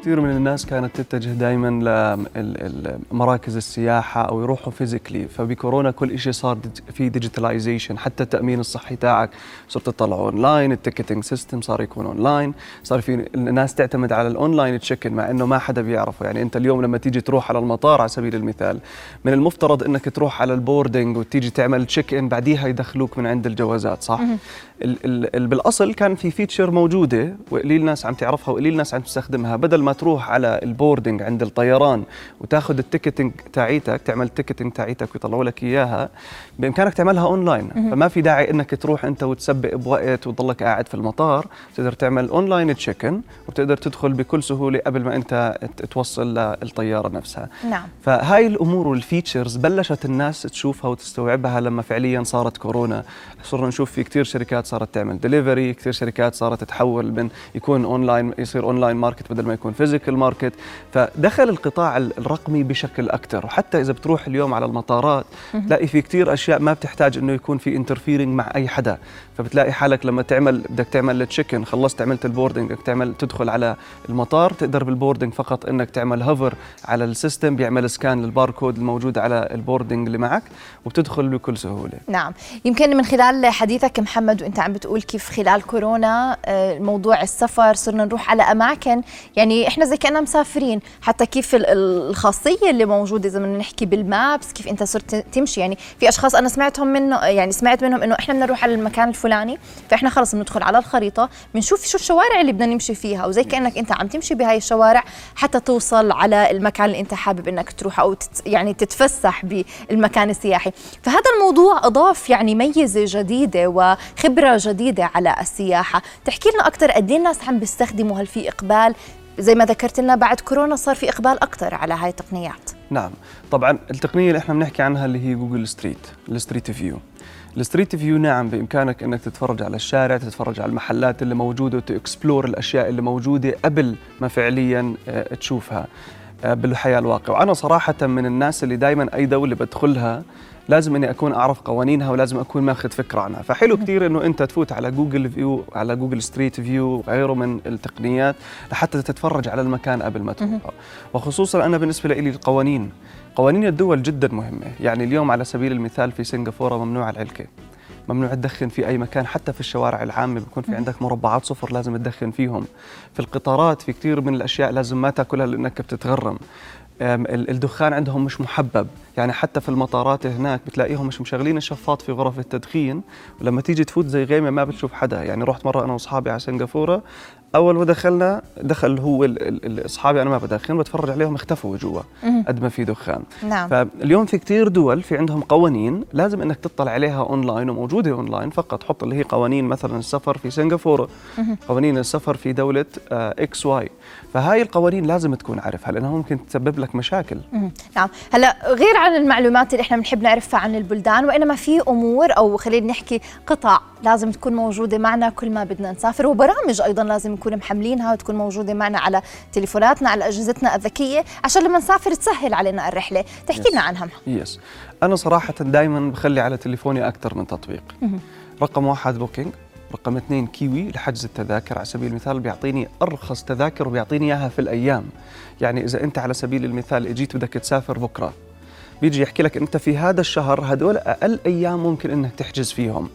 كثير من الناس كانت تتجه دائما لمراكز السياحة أو يروحوا physically فبكورونا كل شيء صار في digitalization حتى التأمين الصحي تاعك صرت تطلع اونلاين ال ticketing system صار يكون اونلاين صار في الناس تعتمد على ال online check-in مع إنه ما حدا بيعرفه. يعني أنت اليوم لما تيجي تروح على المطار على سبيل المثال من المفترض إنك تروح على ال boarding وتيجي تعمل check-in بعديها يدخلوك من عند الجوازات صح؟ ال ال بالأصل كان في feature موجودة وقليل ناس عم تعرفها وقليل ناس عم تستخدمها. بدل ما تروح على ال boarding عند الطيران وتاخذ ال ticketing تاعيتك تعمل ال ticketing تاعيتك ويطلعوا لك إياها بإمكانك تعملها أونلاين. فما في داعي إنك تروح أنت وتسبق بوقت وتضلك قاعد في المطار تقدر تعمل online check-in وبتقدر تدخل بكل سهولة قبل ما أنت توصل للطيارة نفسها. نعم. فهاي الأمور وال features بلشت الناس تشوفها وتستوعبها لما فعليا صارت كورونا. صرنا نشوف في كثير شركات صارت تعمل دليفري كثير شركات صارت تحول من يكون اونلاين يصير online market بدل ما يكون physical market فدخل القطاع الرقمي بشكل أكثر. وحتى إذا بتروح اليوم على المطارات تلاقي في كثير أشياء ما بتحتاج إنه يكون في interfering مع أي حدا. فبتلاقي حالك لما تعمل بدك تعمل ال check-in خلصت عملت ال boarding بدك تعمل تدخل على المطار تقدر بال boarding فقط إنك تعمل hover على ال system بيعمل scan لل barcode الموجود على ال boarding اللي معك وبتدخل بكل سهولة. نعم. يمكن من خلال حديثك محمد وأنت عم بتقول كيف خلال كورونا آه، موضوع السفر صرنا نروح على أماكن يعني إحنا زي كأننا مسافرين. حتى كيف الخاصية اللي موجودة إذا بدنا نحكي بال Maps كيف أنت صرت تمشي. يعني في أشخاص أنا سمعتهم منه يعني سمعت منهم إنه إحنا بدنا نروح على المكان الفلاني فإحنا خلص بندخل على الخريطة بنشوف شو الشوارع اللي بدنا نمشي فيها وزي كأنك أنت عم تمشي بهاي الشوارع حتى توصل على المكان اللي أنت حابب إنك تروح أو تت يعني تتفسح بالمكان السياحي. فهذا الموضوع أضاف يعني ميزة جديدة وخبرة جديدة على السياحة. تحكي لنا أكثر قد إيه الناس عم بيستخدموا هل في إقبال زي ما ذكرت لنا بعد كورونا صار في إقبال أكثر على هاي التقنيات. نعم. طبعا التقنية اللي إحنا بنحكي عنها اللي هي Google Street ال Street View ال Street View نعم بإمكانك إنك تتفرج على الشارع تتفرج على المحلات اللي موجودة وت explore الأشياء اللي موجودة قبل ما فعليا آه، تشوفها. بالحياة الواقع وأنا صراحة من الناس اللي دائما أي دولة بدخلها لازم إني أكون أعرف قوانينها ولازم أكون ماخذ فكرة عنها. فحلو كثير إنه أنت تفوت على Google View على Google Street View وغيره من التقنيات لحتى تتفرج على المكان قبل ما تروح. وخصوصا أنا بالنسبة لي القوانين. قوانين الدول جدا مهمة. يعني اليوم على سبيل المثال في سنغافورة ممنوع العلكة. ممنوع تدخن في أي مكان حتى في الشوارع العامة بيكون في عندك مربعات صفر لازم تدخن فيهم. في القطارات في كثير من الأشياء لازم ما تأكلها لأنك بتتغرم. الدخان عندهم مش محبب. يعني حتى في المطارات هناك بتلاقيهم مش مشغلين الشفاط في غرف التدخين. ولما تيجي تفوت زي غيمه ما بتشوف حدا. يعني رحت مرة أنا وأصحابي على سنغافورة أول ما دخلنا دخل هو أصحابي أنا ما بدخن بتفرج عليهم اختفوا جوا قد ما في دخان. نعم. فاليوم في كثير دول في عندهم قوانين لازم إنك تطلع عليها اونلاين وموجودة اونلاين فقط. حط اللي هي قوانين مثلا السفر في سنغافورة قوانين السفر في دولة X آه، Y فهاي القوانين لازم تكون عارفها لأنها ممكن تسبب لك مشاكل. نعم. هلأ غير عن المعلومات اللي إحنا بنحب نعرفها عن البلدان وإنما في أمور أو خلينا نحكي قطع لازم تكون موجودة معنا كل ما بدنا نسافر وبرامج أيضا لازم نكون محملينها وتكون موجودة معنا على تليفوناتنا على أجهزتنا الذكية عشان لما نسافر تسهل علينا الرحلة. تحكي لنا عنها. yes أنا صراحة دائما بخلي على تليفوني أكثر من تطبيق. رقم واحد Booking رقم اثنين Kiwi لحجز التذاكر. على سبيل المثال بيعطيني أرخص تذاكر وبيعطيني إياها في الأيام. يعني إذا أنت على سبيل المثال إجيت بدك تسافر بكرة بيجي يحكي لك إنت في هذا الشهر هدول أقل أيام ممكن إنك تحجز فيهم.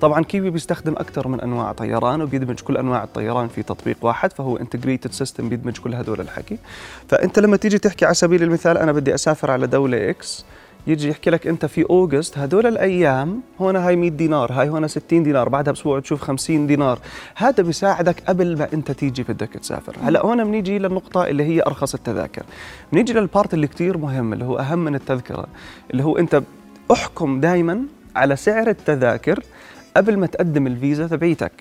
طبعا Kiwi بيستخدم أكثر من أنواع طيران وبيدمج كل أنواع الطيران في تطبيق واحد فهو integrated system بيدمج كل هدول الحكي. فأنت لما تيجي تحكي على سبيل المثال أنا بدي أسافر على دولة X يجي يحكي لك أنت في August هدول الأيام هون هاي 100 دينار هاي هون 60 دينار بعدها بأسبوع تشوف 50 دينار. هذا بيساعدك قبل ما أنت تيجي بدك تسافر. هلأ هون بنيجي للنقطة اللي هي أرخص التذاكر. بنيجي لل part اللي كثير مهم اللي هو أهم من التذكرة اللي هو أنت أحكم دائما على سعر التذاكر قبل ما تقدم الفيزا تبعيتك.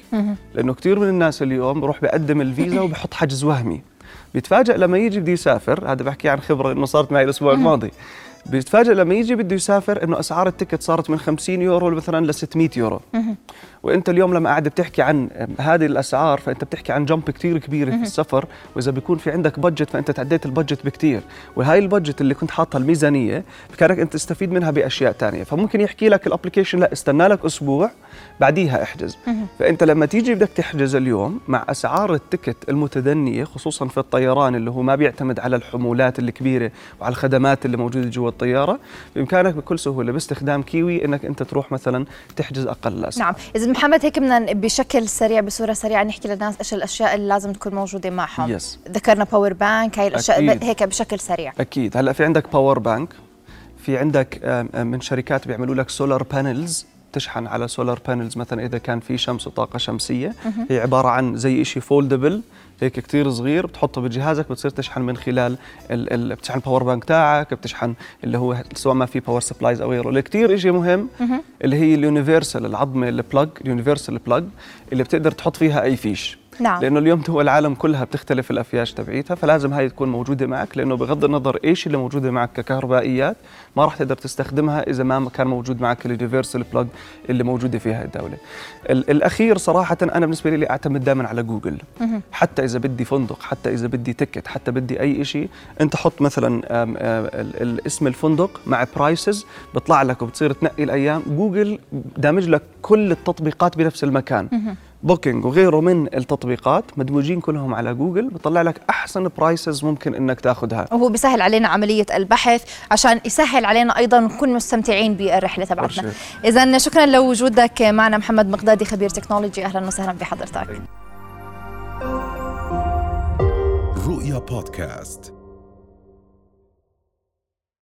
لأنه كثير من الناس اليوم بروح بقدم الفيزا وبحط حجز وهمي. بيتفاجئ لما يجي بده يسافر هذا بحكي عن خبرة إنه صارت معي الأسبوع الماضي. بيتفاجئ لما يجي بده يسافر إنه أسعار ال ticket صارت من 50 يورو مثلا ل 600 يورو. وانت اليوم لما قاعد بتحكي عن هذه الأسعار فأنت بتحكي عن jump كثير كبيره في السفر وإذا بيكون في عندك budget فأنت تعديت ال budget بكثير وهاي ال budget اللي كنت حاطها الميزانية بإمكانك أنت تستفيد منها بأشياء ثانية فممكن يحكي لك ال application لا استنى لك أسبوع بعديها احجز. فأنت لما تيجي بدك تحجز اليوم مع أسعار ال ticket المتدنيه خصوصا في الطيران اللي هو ما بيعتمد على الحمولات الكبيرة وعلى الخدمات اللي موجودة جوا الطيارة بإمكانك بكل سهولة باستخدام Kiwi إنك أنت تروح مثلا تحجز أقل الاسعار نعم. إذا محمد هيك بدنا بشكل سريع بصورة سريعة نحكي للناس إيش الأشياء اللي لازم تكون موجودة معهم. yes ذكرنا power bank هاي الأشياء أكيد. هيك بشكل سريع. أكيد. هلأ في عندك power bank في عندك من شركات بيعملوا لك solar panels تشحن على solar panels مثلا إذا كان في شمس وطاقة شمسية. هي عبارة عن زي شيء foldable هيك كتير صغير بتحطه بجهازك بتصير تشحن من خلال ال ال بتشحن ال power bank تاعك بتشحن اللي هو سواء ما في power supplies أو غيره. اللي كثير شيء مهم. اللي هي ال universal العظمة ال plug ال universal plug اللي بتقدر تحط فيها أي فيش نعم. لأنه اليوم دول العالم كلها بتختلف الأفياش تبعيتها فلازم هاي تكون موجودة معك لأنه بغض النظر إيش اللي موجودة معك ككهربائيات ما راح تقدر تستخدمها إذا ما كان موجود معك ال universal plug اللي موجودة فيها الدولة. ال- الأخير صراحة أنا بالنسبة لي أعتمد دائما على جوجل. حتى إذا بدي فندق حتى إذا بدي ticket حتى بدي أي شيء أنت حط مثلا آم، آم، ال- ال- اسم الفندق مع prices بيطلع لك وبتصير تنقي الأيام. جوجل دامج لك كل التطبيقات بنفس المكان. Booking وغيره من التطبيقات مدموجين كلهم على جوجل بطلع لك أحسن prices ممكن إنك تاخذها. وهو بيسهل علينا عملية البحث عشان يسهل علينا أيضا نكون مستمتعين بالرحلة تبعتنا. إذا شكرا لوجودك معنا محمد مقدادي خبير تكنولوجي. أهلا وسهلا بحضرتك. رؤيا بودكاست.